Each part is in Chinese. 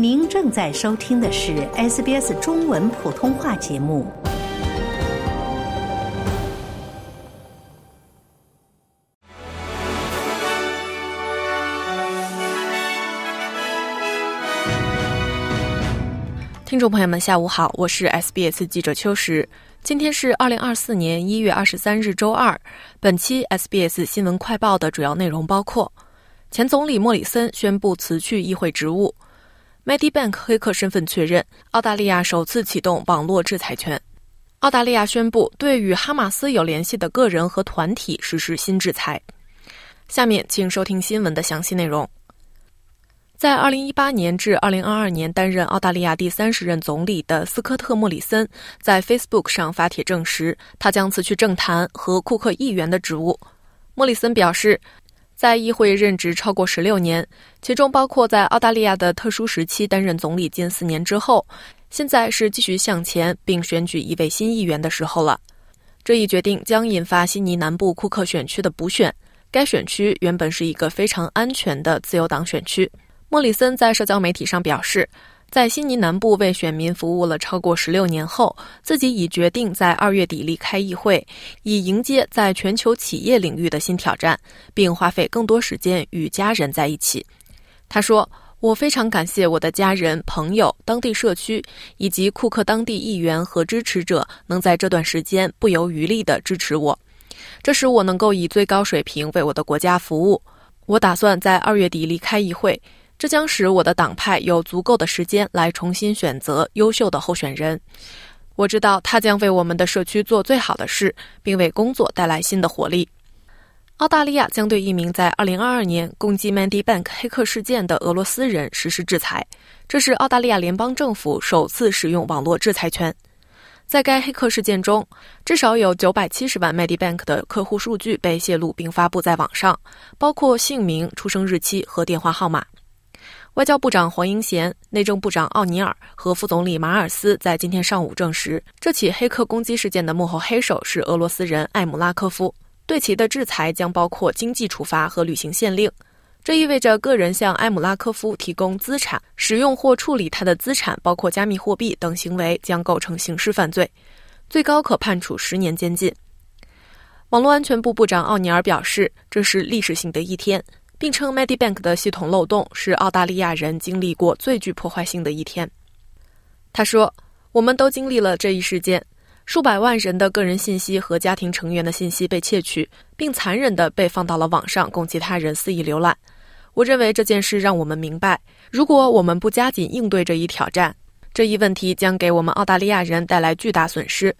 您正在收听的是 SBS 中文普通话节目。听众朋友们，下午好，我是 SBS 记者秋实。今天是二零二四年一月二十三日，周二。本期 SBS 新闻快报的主要内容包括：前总理莫里森宣布辞去议会职务。Medibank 黑客身份确认，澳大利亚首次启动网络制裁权。澳大利亚宣布对与哈马斯有联系的个人和团体实施新制裁。下面请收听新闻的详细内容。在2018年至2022年担任澳大利亚第三十任总理的斯科特·莫里森在 Facebook 上发帖证实，他将辞去政坛和库克议员的职务。莫里森表示。在议会任职超过十六年，其中包括在澳大利亚的特殊时期担任总理近四年之后，现在是继续向前并选举一位新议员的时候了。这一决定将引发悉尼南部库克选区的补选，该选区原本是一个非常安全的自由党选区。莫里森在社交媒体上表示。在悉尼南部为选民服务了超过十六年后，自己已决定在二月底离开议会，以迎接在全球企业领域的新挑战，并花费更多时间与家人在一起。他说：“我非常感谢我的家人、朋友、当地社区以及库克当地议员和支持者，能在这段时间不遗余力地支持我，这使我能够以最高水平为我的国家服务。我打算在二月底离开议会。”这将使我的党派有足够的时间来重新选择优秀的候选人。我知道他将为我们的社区做最好的事，并为工作带来新的活力。澳大利亚将对一名在2022年攻击 Mandy Bank 黑客事件的俄罗斯人实施制裁，这是澳大利亚联邦政府首次使用网络制裁权。在该黑客事件中，至少有970万 Mandy Bank 的客户数据被泄露并发布在网上，包括姓名、出生日期和电话号码。外交部长黄英贤、内政部长奥尼尔和副总理马尔斯在今天上午证实，这起黑客攻击事件的幕后黑手是俄罗斯人艾姆拉科夫。对其的制裁将包括经济处罚和旅行限令。这意味着个人向埃姆拉科夫提供资产、使用或处理他的资产，包括加密货币等行为，将构成刑事犯罪，最高可判处十年监禁。网络安全部部长奥尼尔表示，这是历史性的一天。并称 Medibank 的系统漏洞是澳大利亚人经历过最具破坏性的一天。他说：“我们都经历了这一事件，数百万人的个人信息和家庭成员的信息被窃取，并残忍地被放到了网上供其他人肆意浏览。我认为这件事让我们明白，如果我们不加紧应对这一挑战，这一问题将给我们澳大利亚人带来巨大损失。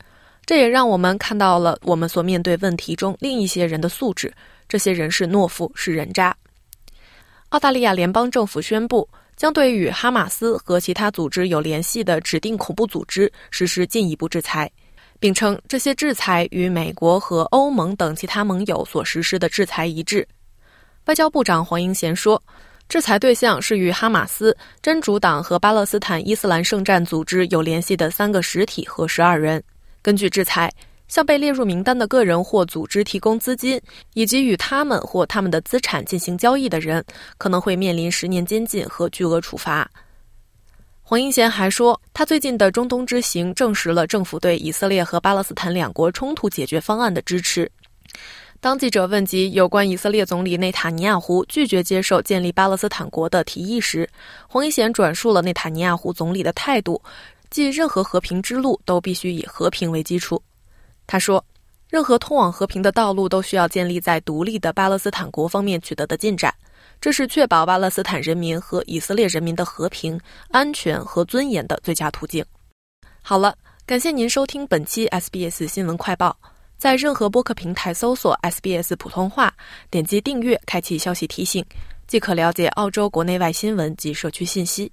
这也让我们看到了我们所面对问题中另一些人的素质。这些人是懦夫，是人渣。”澳大利亚联邦政府宣布，将对与哈马斯和其他组织有联系的指定恐怖组织实施进一步制裁，并称这些制裁与美国和欧盟等其他盟友所实施的制裁一致。外交部长黄英贤说，制裁对象是与哈马斯、真主党和巴勒斯坦伊斯兰圣战组织有联系的三个实体和十二人。根据制裁。向被列入名单的个人或组织提供资金，以及与他们或他们的资产进行交易的人，可能会面临十年监禁和巨额处罚。黄英贤还说，他最近的中东之行证实了政府对以色列和巴勒斯坦两国冲突解决方案的支持。当记者问及有关以色列总理内塔尼亚胡拒绝接受建立巴勒斯坦国的提议时，黄英贤转述了内塔尼亚胡总理的态度，即任何和平之路都必须以和平为基础。他说：“任何通往和平的道路都需要建立在独立的巴勒斯坦国方面取得的进展，这是确保巴勒斯坦人民和以色列人民的和平、安全和尊严的最佳途径。”好了，感谢您收听本期 SBS 新闻快报。在任何播客平台搜索 SBS 普通话，点击订阅，开启消息提醒，即可了解澳洲国内外新闻及社区信息。